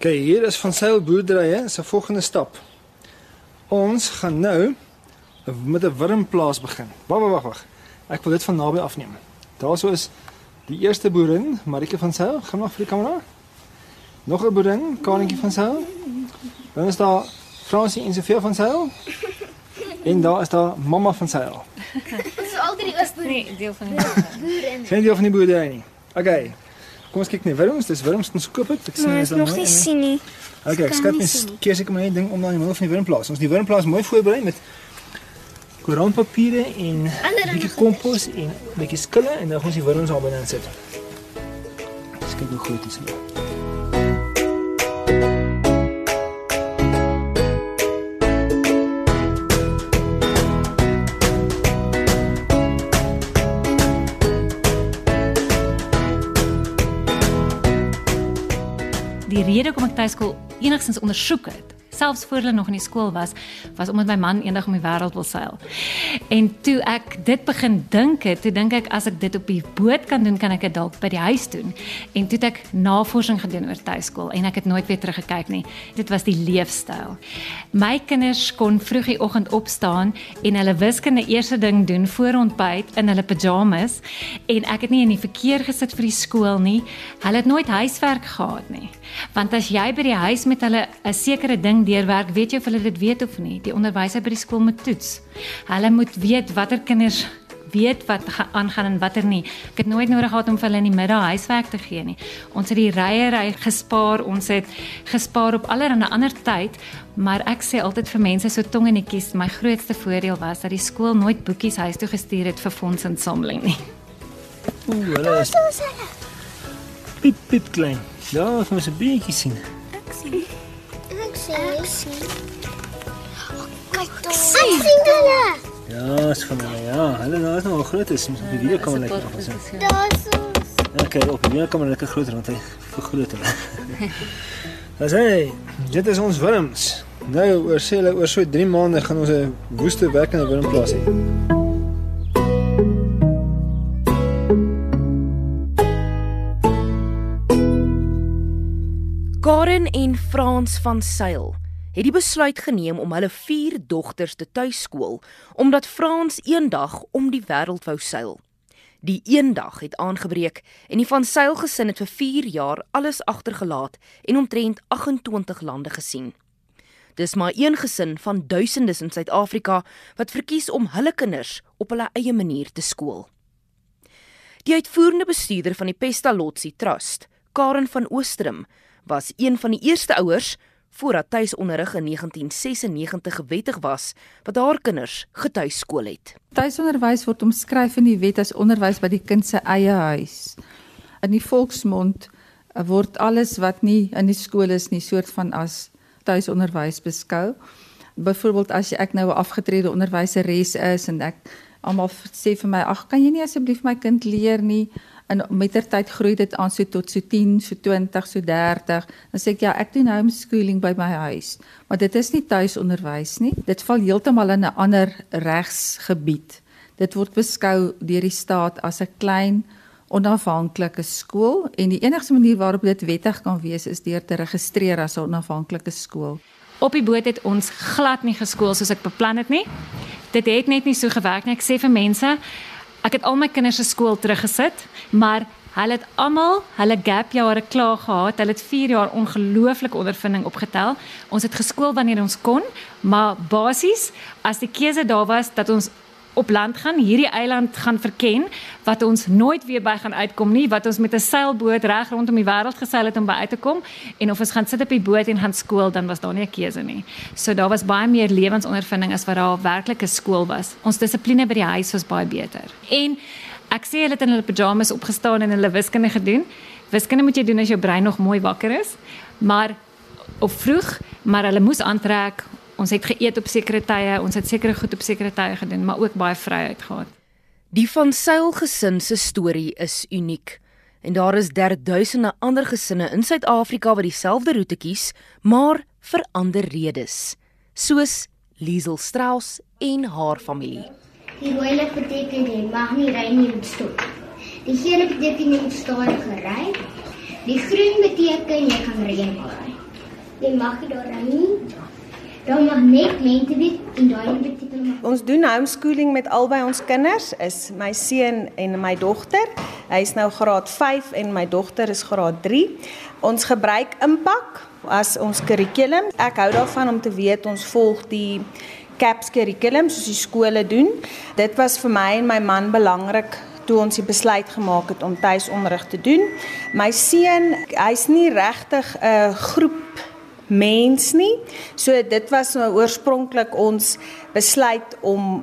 OK, hier is van Sail boerderye se volgende stap. Ons gaan nou met 'n wurmplaas begin. Wag, wag, wag. Ek wil dit van naby afneem. Daarso is die eerste boerin, Marike van Sail, gaan maar vir die kamera. Nog 'n boerin, Kanetjie van Sail. Dan is daar Fransie en Sofia van Sail. En daar is daar mamma van Sail. Dis al drie oos Nee, deel van die boere. Geen deel van die boerdery nie. OK. Kom ons kyk net. Wurms, dis wurms ons koop dit. Ek sien ek daar nog nie in. sien nie. Okay, ek skat mens keer seker maar net ding om dan die middel van die wurmplaas. Ons die wurmplaas mooi voorberei met koerantpapiere en 'n bietjie kompos en 'n bietjie skille en dan gaan ons die wurms daar binne insit. Dis kyk hoe groot is dit. Rede hoekom ek tuiskool enigstens ondersoek het, selfs voor hulle nog in die skool was, was omdat my man eendag om die wêreld wil seil. En toe ek dit begin dink het, toe dink ek as ek dit op die boot kan doen, kan ek dit dalk by die huis doen. En toe het ek navorsing gedoen oor tuiskool en ek het nooit weer teruggekyk nie. Dit was die leefstyl. My kinders kon vroeg die oggend opstaan en hulle wiskunde eerste ding doen voor ontbyt in hulle pyjamas en ek het nie in die verkeer gesit vir die skool nie. Hulle het nooit huiswerk gehad nie. Want as jy by die huis met hulle 'n sekere ding deurwerk, weet jy of hulle dit weet of nie. Die onderwyser by die skool moet toets. Hulle moet weet watter kinders weet wat ga- aangaan en watter nie. Ek het nooit nodig gehad om vir hulle in die middag huiswerk te gee nie. Ons het die ryery gespaar, ons het gespaar op allerlei ander tyd, maar ek sê altyd vir mense so tong in die kies, my grootste voordeel was dat die skool nooit boekies huis toe gestuur het vir fondsinsameling nie. Ooh, hulle is piep piep klein. Ja, ons moet 'n bietjie sien. Sien. Ek sien. Kyk toe. Ek sien hulle. Ja, is van hulle. Ja, hulle nou is nog groot is. Ons op die video kan hulle lekker afsien. Daar's ons. Ja, kyk op die video kan hulle lekker groter want hy vergroot hulle. Dis hy. Dit is ons wurms. Nou oor sê hulle oor so 3 maande gaan ons 'n woeste werkende wurmplaas hê. Frans van Sail het die besluit geneem om hulle vier dogters te tuiskool omdat Frans eendag om die wêreld wou seil. Die eendag het aangebreek en die van Sail gesin het vir 4 jaar alles agtergelaat en omtrent 28 lande gesien. Dis maar een gesin van duisendes in Suid-Afrika wat verkies om hulle kinders op hulle eie manier te skool. Die uitvoerende bestuurder van die Pestalozzi Trust, Karen van Oostrum, was een van die eerste ouers voordat tuisonderrig in 1996 gewettig was wat haar kinders getuiskool het. Tuisonderwys word omskryf in die wet as onderwys by die kind se eie huis. In die volksmond eh, word alles wat nie in die skool is nie soort van as tuisonderwys beskou. Byvoorbeeld as ek nou 'n afgetrede onderwyseres is en ek almal sê vir my, "Ag, kan jy nie asseblief my kind leer nie?" En mettertyd groei dit aan so tot so 10, so 20, so 30. Dan sê ek ja, ek doen homeschooling by my huis. Maar dit is nie tuisonderwys nie. Dit val heeltemal in 'n ander regsgebied. Dit word beskou deur die staat as 'n klein onafhanklike skool en die enigste manier waarop dit wettig kan wees is deur te registreer as 'n onafhanklike skool. Op die boot het ons glad nie geskool soos ek beplan het nie. Dit het net nie so gewerk nie. Ek sê vir mense, ek het al my kinders se skool teruggesit, maar hulle het almal hulle gap jare klaar gehad. Hulle het 4 jaar ongelooflike ondervinding opgetel. Ons het geskool wanneer ons kon, maar basies as die keuse daar was dat ons op land gaan, hierdie eiland gaan verken wat ons nooit weer by gaan uitkom nie, wat ons met 'n seilboot reg rondom die wêreld geseil het om by uit te kom en of ons gaan sit op die boot en gaan skool, dan was daar nie 'n keuse nie. So daar was baie meer lewensondervinding as wat daar werklike skool was. Ons dissipline by die huis was baie beter. En ek sê hulle het in hulle pyjamas opgestaan en hulle wiskunde gedoen. Wiskunde moet jy doen as jou brein nog mooi wakker is, maar of vroeg, maar hulle moes aantrek. Ons het geëet op sekere tye, ons het sekere goed op sekere tye gedoen, maar ook baie vryheid gehad. Die van Sail gesin se storie is uniek en daar is derduisende ander gesinne in Suid-Afrika wat dieselfde roete kies, maar vir ander redes, soos Liesel Strauss en haar familie. Die rooi lig beteken jy mag nie ry nie, moet stop. Die geel beteken jy moet stadig ry. Die groen beteken jy kan reënbaar ry. jy mag nie daar ry nie. Daar mag net lente wees en daai beteken maar Ons doen homeschooling met albei ons kinders, is my seun en my dogter. Hy is nou graad 5 en my dogter is graad 3. Ons gebruik impak as ons kurrikulum. Ek hou daarvan om te weet ons volg die CAPS kurrikulum soos die skole doen. Dit was vir my en my man belangrik toe ons die besluit gemaak het om tuisonderrig te doen. My seun, hy's nie regtig 'n groep mens nie. So dit was nou oorspronklik ons besluit om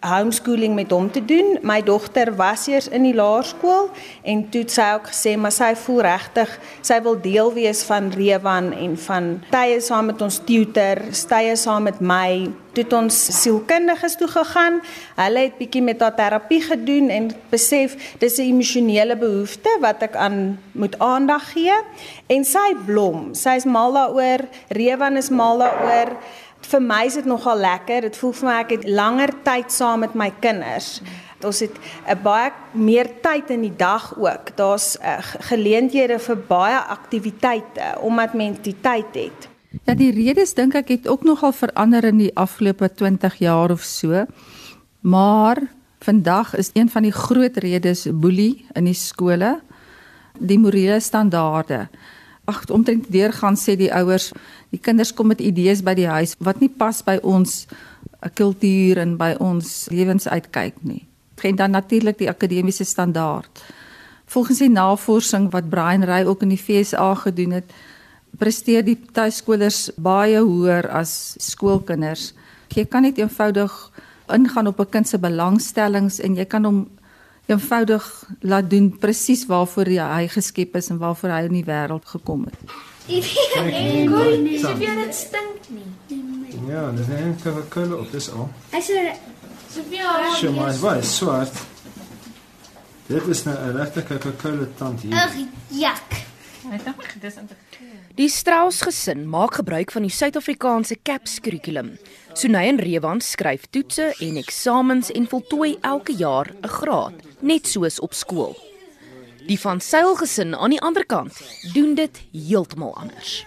homeschooling met hom te doen. My dogter was eers in die laerskool en toe het sy ook gesê maar sy voel regtig sy wil deel wees van Rewan en van tye saam met ons tutor, tye saam met my. Toe het ons sielkundiges toe gegaan. Hulle het bietjie met haar terapie gedoen en besef dis 'n emosionele behoefte wat ek aan moet aandag gee. En sy blom. Sy's mal daaroor. Rewan is mal daaroor vir my is dit nogal lekker. Dit voel vir my ek het langer tyd saam met my kinders. Ons het 'n baie meer tyd in die dag ook. Daar's uh, geleenthede vir baie aktiwiteite omdat mens die tyd het. Ja, die redes dink ek het ook nogal verander in die afgelope 20 jaar of so. Maar vandag is een van die groot redes boelie in die skole, die morele standaarde. Ag, omtrent deurgaan sê die ouers, die kinders kom met idees by die huis wat nie pas by ons eh, kultuur en by ons lewensuitkyk nie. En dan natuurlik die akademiese standaard. Volgens die navorsing wat Brian Ray ook in die FSA gedoen het, presteer die tuiskolers baie hoër as skoolkinders. Jy kan net eenvoudig ingaan op 'n kind se belangstellings en jy kan hom eenvoudig laat doen presies waarvoor hy geskep is en waarvoor hy in die wêreld gekom het. Sofia dit stink nie. Ja, dis 'n Coca-Cola op dis al. Hy sê Sofia, Sy maar was swart. Dit is nou 'n regte Coca-Cola tand hier. ag, jak. Die Strauss gesin maak gebruik van die Suid-Afrikaanse CAPS kurrikulum. Sunay en Rewan skryf toetse en eksamens en voltooi elke jaar 'n graad, net soos op skool. Die van Sail gesin aan die ander kant doen dit heeltemal anders.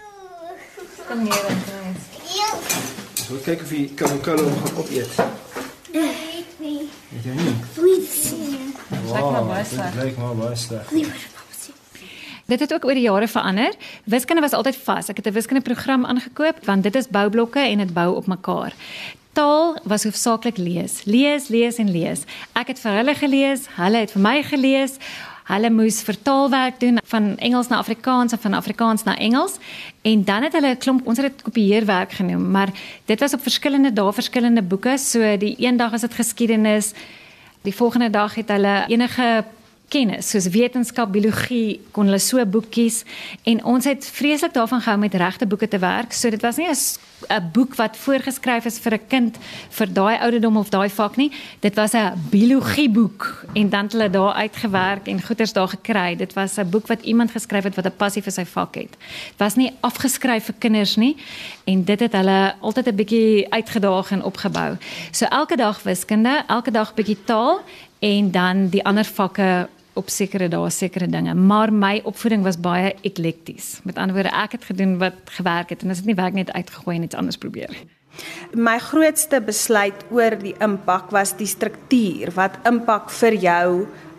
Ek wil kyk of jy Coca-Cola hom gaan opeet. Ek nie. Weet jy nie? Voetjie. Lyk maar baie sleg. Lyk maar baie sleg. Dit het ook oor die jare verander. Wiskunde was altyd vas. Ek het 'n wiskundeprogram aangekoop want dit is boublokke en dit bou op mekaar. Taal was hoofsaaklik lees. Lees, lees en lees. Ek het vir hulle gelees, hulle het vir my gelees. Hulle moes vertaalwerk doen van Engels na Afrikaans en van Afrikaans na Engels en dan het hulle 'n klomp ons het dit kopieerwerk genoem, maar dit was op verskillende dae verskillende boeke. So die een dag was dit geskiedenis, die volgende dag het hulle enige kennis soos wetenskap, biologie kon hulle so boekies en ons het vreeslik daarvan gehou met regte boeke te werk. So dit was nie 'n boek wat voorgeskryf is vir 'n kind vir daai ouderdom of daai vak nie. Dit was 'n biologieboek en dan het hulle daar uitgewerk en goeders daar gekry. Dit was 'n boek wat iemand geskryf het wat 'n passie vir sy vak het. Dit was nie afgeskryf vir kinders nie en dit het hulle altyd 'n bietjie uitgedaag en opgebou. So elke dag wiskunde, elke dag bietjie taal en dan die ander vakke op sekere dae sekere dinge, maar my opvoeding was baie eklekties. Met ander woorde, ek het gedoen wat gewerk het en as dit nie werk net uitgegooi en iets anders probeer. My grootste besluit oor die impak was die struktuur wat impak vir jou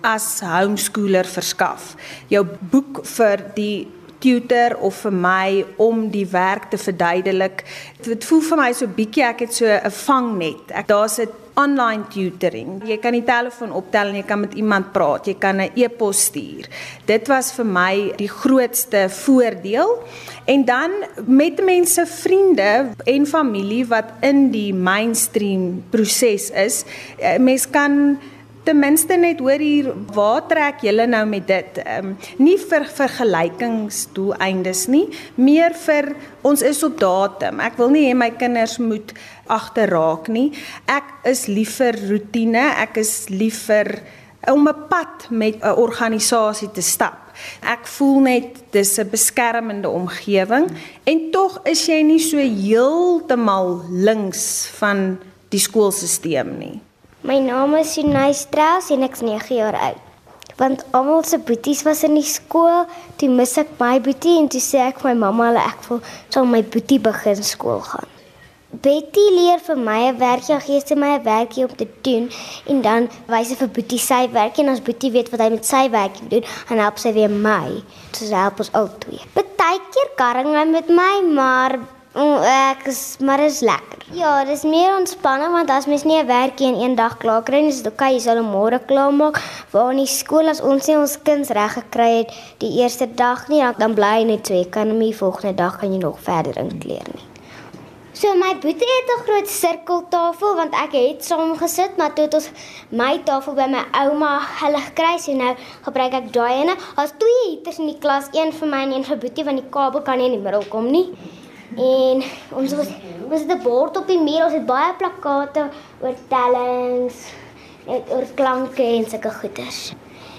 as homeschooler verskaf. Jou boek vir die tutor of vir my om die werk te verduidelik. Dit voel vir my so bietjie ek het so 'n vangnet. Ek daar's 'n online tutoring. Jy kan die telefoon optel en jy kan met iemand praat. Jy kan 'n e-pos stuur. Dit was vir my die grootste voordeel. En dan met mense, vriende en familie wat in die mainstream proses is, eh, mens kan ten minste net hoor hier waar trek julle nou met dit? Ehm um, nie vir vergelykingsdoeleindes nie, meer vir ons is op datum. Ek wil nie hê my kinders moet agterraak nie. Ek is lief vir rotine, ek is lief vir om 'n pad met 'n organisasie te stap. Ek voel net dis 'n beskermende omgewing en tog is jy nie so heeltemal links van die skoolstelsel nie. My naam is Sunay Strauss en ek's 9 jaar oud. want almal se boeties was in die skool. Toe mis ek my boetie en toe sê ek vir my mamma ek wil sal my boetie begin skool gaan. Betty leer vir my 'n werkie, gee sy my 'n werkie om te doen en dan wys sy vir Boetie sy werkie en as Boetie weet wat hy met sy werkie doen, dan help sy weer my. So sy help ons albei. Partykeer karring hy met my, maar mm, ek is maar is lekker. Ja, dis meer ontspanning want as mens nie 'n werkie in een dag klaar kry nie, is dit okay, jy sal hom môre klaar maak. Waar in die skool as ons nie ons kinders reg gekry het die eerste dag nie, dan, bly hy net so. Jy kan hom die volgende dag kan jy nog verder inkleer nie. So my boetie het 'n groot sirkeltafel want ek het saam gesit, maar toe het ons my tafel by my ouma hulle gekry, so nou gebruik ek daai ene. Daar's twee heaters in die klas, een vir my en een vir boetie want die kabel kan nie in die middel kom nie. En ons was ons het 'n bord op die muur, ons het baie plakkate oor tellings, net oor klanke en sulke goeders.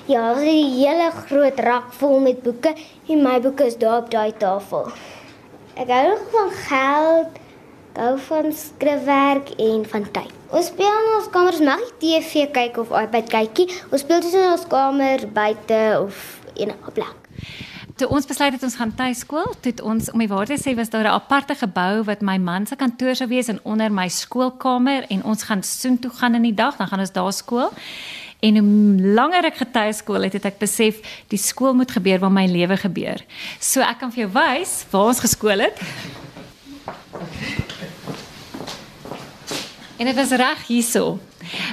Ja, ons het 'n hele groot rak vol met boeke en my boeke is daar op daai tafel. Ek hou van geld, hou van skryfwerk en van tyd. Ons speel in ons kamers mag nie TV kyk of iPad kykie. Ons speel tussen in ons kamer, buite of enige plek. Toe ons besluit het ons gaan tuiskool, toe het ons om die waarheid te sê was daar 'n aparte gebou wat my man se kantoor sou wees en onder my skoolkamer en ons gaan soontoe gaan in die dag, dan gaan ons daar skool. En hoe langer ek getuieskool het, het ek besef die skool moet gebeur waar my lewe gebeur. So ek kan vir jou wys waar ons geskool het. En dit was reg hierso.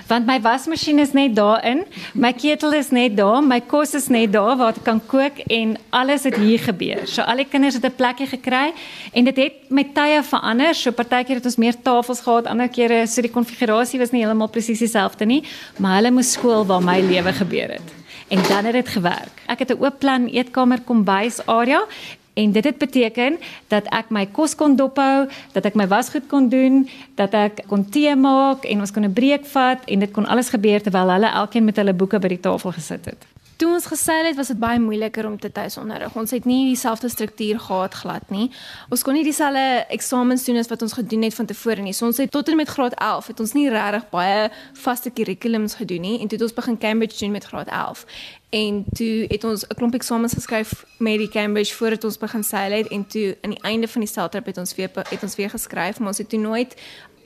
Want my wasmasjien is net daarin, my ketel is net daar, my kos is net daar waar ek kan kook en alles het hier gebeur. So al die kinders het 'n plekkie gekry en dit het met tye verander. So partykeer het ons meer tafels gehad, ander kere so die konfigurasie was nie heeltemal presies dieselfde nie, maar hulle moes skool waar my lewe gebeur het. En dan het dit gewerk. Ek het 'n oop plan eetkamer kombuis area En dit het beteken dat ek my kos kon dophou, dat ek my wasgoed kon doen, dat ek kon tee maak en ons kon 'n breek vat en dit kon alles gebeur terwyl hulle elkeen met hulle boeke by die tafel gesit het. Toe ons geseil het, was dit baie moeiliker om te tuisonderrig. Ons het nie dieselfde struktuur gehad glad nie. Ons kon nie dieselfde eksamens doen as wat ons gedoen het van tevore nie. So ons het tot en met graad 11 het ons nie regtig baie vaste kurrikulums gedoen nie en toe het ons begin Cambridge doen met graad 11 en toe het ons 'n klomp eksamens geskryf met die Cambridge voordat ons begin seil het en toe aan die einde van die seiltrip het ons weer het ons weer geskryf maar ons het toe nooit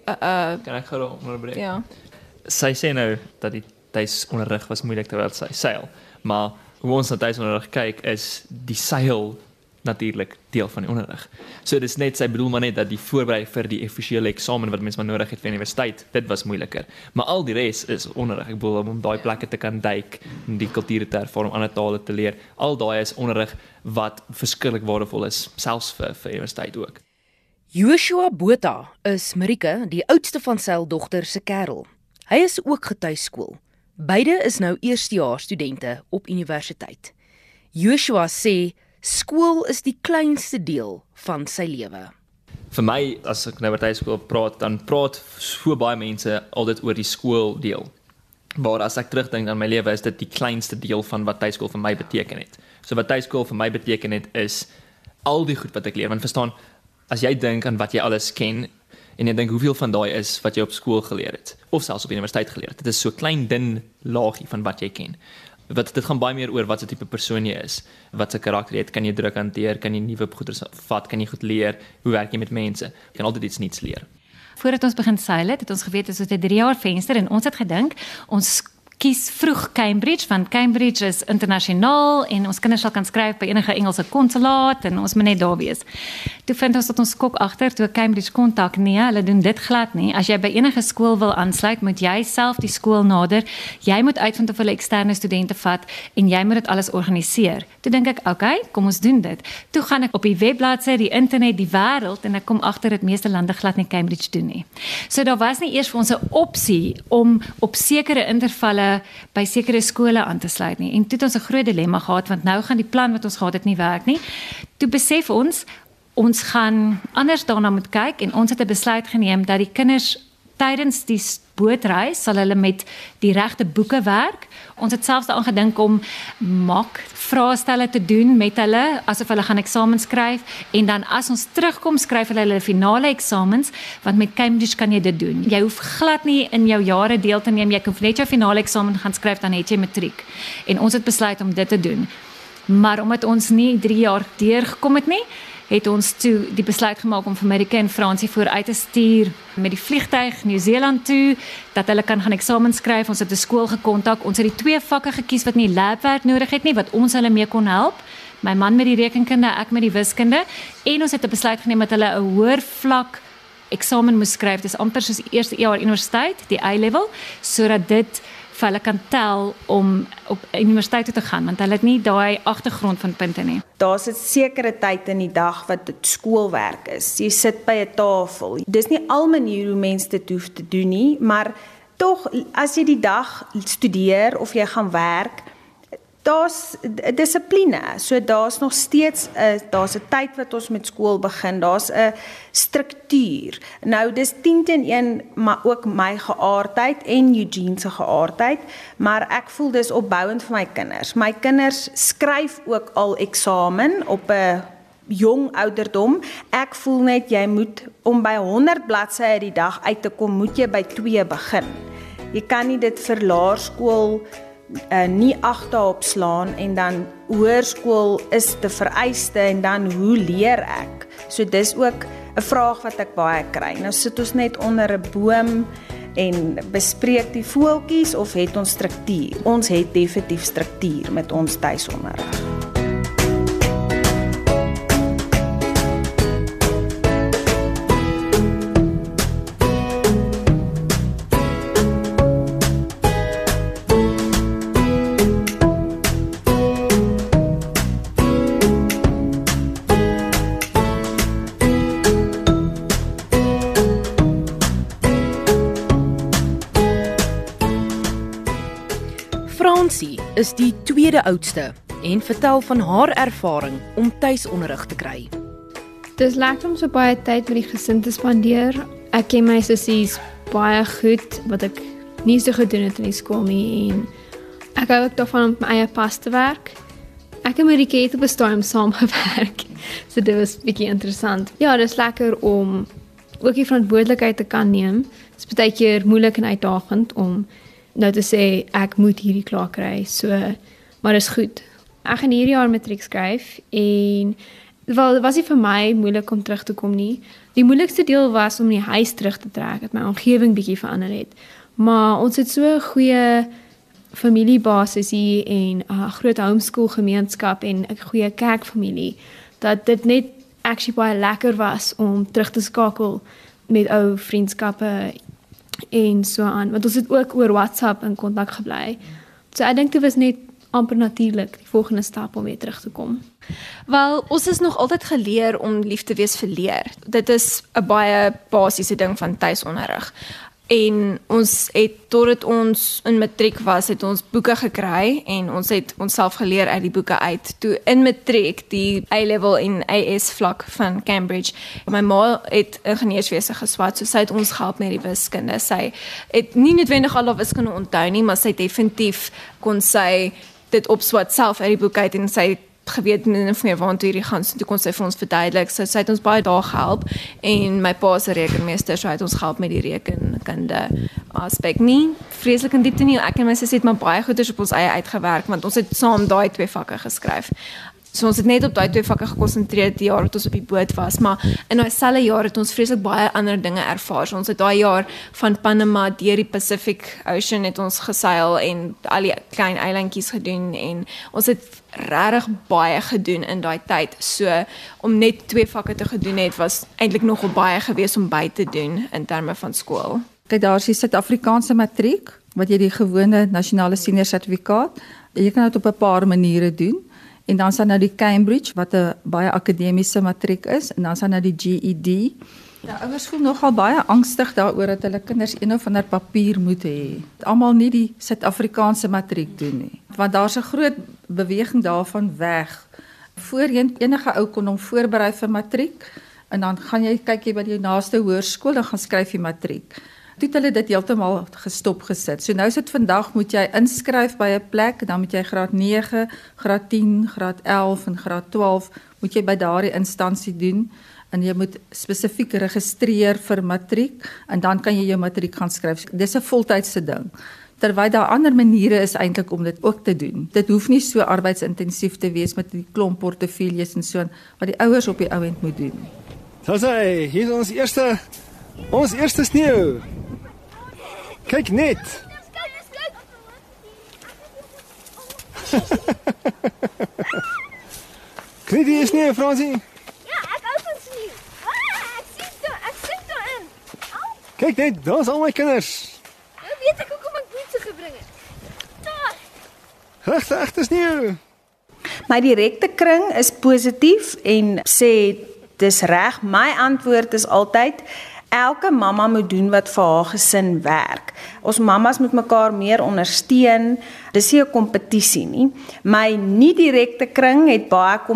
uh, uh kan ek gou onderbreek ja sy sê nou dat die tuisonderrig was moeilik terwyl sy seil maar hoe ons na tuisonderrig kyk is die seil natuurlik deel van die onderrig. So dis net sy bedoel maar net dat die voorbereiding vir die offisiële eksamen wat mens maar nodig het vir universiteit, dit was moeiliker. Maar al die res is onderrig. Ek bedoel om daai plekke te kan duik, die kulture te ervaar, ander tale te leer. Al daai is onderrig wat verskriklik waardevol is selfs vir vir universiteit ook. Joshua Botha is Marike, die oudste van sy dogter se kerel. Hy is ook getuieskool. Beide is nou eerstejaars studente op universiteit. Joshua sê skool is die kleinste deel van sy lewe. Vir my as ek nou oor tuiskool praat, dan praat so baie mense altyd oor die skooldeel. Maar as ek terugdink aan my lewe, is dit die kleinste deel van wat tuiskool vir my beteken het. So wat tuiskool vir my beteken het is al die goed wat ek leer. Want verstaan, as jy dink aan wat jy alles ken en jy dink hoeveel van daai is wat jy op skool geleer het of selfs op universiteit geleer het. Dit is so klein dun laagie van wat jy ken wat dit gaan baie meer oor wat se tipe persoon jy is, wat se karakter jy het, kan jy druk hanteer, kan jy nuwe goeders vat, kan jy goed leer, hoe werk jy met mense? Jy kan altyd iets nuuts leer. Voordat ons begin seil het, het ons geweet dit is 'n 3 jaar venster en ons het gedink ons kies vroeg Cambridge want Cambridge is internasionaal en ons kinders sal kan skryf by enige Engelse konsulaat en ons moet net daar wees. Toe vind ons dat ons skok agter toe Cambridge kontak nee, hulle doen dit glad nie. As jy by enige skool wil aansluit, moet jy self die skool nader. Jy moet uitvind of hulle eksterne studente vat en jy moet dit alles organiseer. Toe dink ek, oké, okay, kom ons doen dit. Toe gaan ek op die webbladsy, die internet, die wêreld en ek kom agter dat meeste lande glad nie Cambridge doen nie. So daar was nie eers vir ons 'n opsie om op sekere intervalle by sekere skole aan te sluit nie. En toe het ons 'n groot dilemma gehad want nou gaan die plan wat ons gehad het nie werk nie. Toe besef ons ons gaan anders daarna moet kyk en ons het 'n besluit geneem dat die kinders tydens die bootreis sal hulle met die regte boeke werk. Ons het selfs daaraan gedink om mock vraestelle te doen met hulle asof hulle gaan eksamen skryf en dan as ons terugkom skryf hulle hulle finale eksamens want met Cambridge kan jy dit doen. Jy hoef glad nie in jou jare deel te neem. Jy kan net jou finale eksamen gaan skryf dan het jy matriek. En ons het besluit om dit te doen. Maar omdat ons nie 3 jaar deurgekom het nie, het ons toe die besluit gemaak om vir Amerika en Fransie vooruit te stuur met die vliegtyg Nieu-Seeland toe dat hulle kan gaan eksamen skryf. Ons het 'n skool gekontak. Ons het die twee vakke gekies wat nie labwerk nodig het nie wat ons hulle mee kon help. My man met die rekenkunde, ek met die wiskunde en ons het 'n besluit geneem dat hulle 'n hoër vlak eksamen moes skryf. Dis amper soos eerste jaar universiteit, die A-level, sodat dit vir hulle kan tel om op universiteit toe te gaan want hulle het nie daai agtergrond van punte nie. Daar's 'n sekere tyd in die dag wat dit skoolwerk is. Jy sit by 'n tafel. Dis nie al maniere hoe mense dit hoef te doen nie, maar tog as jy die dag studeer of jy gaan werk, daar's dissipline. So daar's nog steeds 'n daar's 'n tyd wat ons met skool begin. Daar's 'n struktuur. Nou dis 10 teen 1 maar ook my geaardheid en Eugene se geaardheid, maar ek voel dis opbouend vir my kinders. My kinders skryf ook al eksamen op 'n jong ouderdom. Ek voel net jy moet om by 100 bladsye die dag uit te kom, moet jy by 2 begin. Jy kan nie dit vir laerskool uh, nie agter op slaan en dan hoërskool is te vereiste en dan hoe leer ek? So dis ook 'n vraag wat ek baie kry. Nou sit ons net onder 'n boom en bespreek die voeltjies of het ons struktuur? Ons het definitief struktuur met ons tuisonderrig. Is die tweede oudste en vertel van haar ervaring om tuisonderrig te kry. Dis lekker om so baie tyd met die gesin te spandeer. Ek ken my sussies baie goed wat ek nie so gedoen het in die skool nie en ek hou ook daarvan om my eie pas te werk. Ek het met die kinders op 'n storm saam gewerk. So dit was bietjie interessant. Ja, dis lekker om ook die verantwoordelikheid te kan neem. Dit is baie keer moeilik en uitdagend om nou te sê ek moet hierdie klaar kry. So maar is goed. Ek gaan hierdie jaar matriek skryf en wel was dit vir my moeilik om terug te kom nie. Die moeilikste deel was om die huis terug te trek, dat my omgewing bietjie verander het. Maar ons het so 'n goeie familiebasis hier en 'n groot homeschool gemeenskap en 'n goeie kerkfamilie dat dit net actually baie lekker was om terug te skakel met ou vriendskappe en so aan want ons het ook oor WhatsApp in kontak gebly. So ek dink dit was net amper natuurlik die volgende stap om weer terug te kom. Wel, ons is nog altyd geleer om lief te wees vir leer. Dit is 'n baie basiese ding van tuisonderrig en ons het totdat ons in matriek was het ons boeke gekry en ons het onsself geleer uit die boeke uit. Toe in matriek die A-level en AS vlak van Cambridge my ma het ingenieurswese geswat so sy het ons gehelp met die wiskunde. Sy het nie noodwendig al of wiskunde onthou nie maar sy definitief kon sy dit opswat self uit die boek uit en sy geweet min of meer waartoe hierdie gaan. So toe kon sy vir ons verduidelik. So sy het ons baie dae gehelp en my pa se rekenmeester so het ons gehelp met die rekenkunde aspek nie. Vreeslik in diepte nie. Ek en my sussie het maar baie goeders op ons eie uitgewerk want ons het saam daai twee vakke geskryf. So ons het net op daai twee vakke gekonsentreer die jaar wat ons op die boot was, maar in daai selfe jaar het ons vreeslik baie ander dinge ervaar. So ons het daai jaar van Panama deur die Pacific Ocean het ons geseil en al die klein eilandjies gedoen en ons het regtig baie gedoen in daai tyd. So om net twee vakke te gedoen het was eintlik nogal baie gewees om by te doen in terme van skool. Kyk daar is die Suid-Afrikaanse matriek wat jy die gewone nasionale senior sertifikaat. Jy kan dit op 'n paar maniere doen. En dan sal nou die Cambridge wat 'n baie akademiese matriek is en dan sal nou die GED. Ja, ouers voel nogal baie angstig daaroor dat hulle kinders een of ander papier moet hê. Almal nie die Suid-Afrikaanse matriek doen nie. Want daar's 'n groot beweging daarvan weg. Voorheen enige ou kon hom voorberei vir matriek en dan gaan jy kyk jy by die naaste hoërskool en gaan skryf jy matriek. Toe het hulle dit heeltemal gestop gesit. So nou is dit vandag moet jy inskryf by 'n plek, dan moet jy graad 9, graad 10, graad 11 en graad 12 moet jy by daardie instansie doen en jy moet spesifiek registreer vir matriek en dan kan jy jou matriek gaan skryf. Dis 'n voltydse ding terwyl daar ander maniere is eintlik om dit ook te doen. Dit hoef nie so arbeidsintensief te wees met die klomp portefeuilles en so wat die ouers op die ou end moet doen. Dis hy, hier is ons eerste ons eerste sneeu. Kyk net. Kry jy die sneeu, Fransie? Ja, ek hou van sneeu. Ah, ek sien dit, ek sien dit in. Kyk net, daar's al my kinders. Nou weet ek hoekom ek boetse gebring het. Daar. Regte egte sneeu. My direkte kring is positief en sê dis reg. My antwoord is altyd elke mamma moet doen wat vir haar gesin werk. Ons mammas moet mekaar meer ondersteun. Dis nie 'n kompetisie nie. My nie direkte kring het baie kom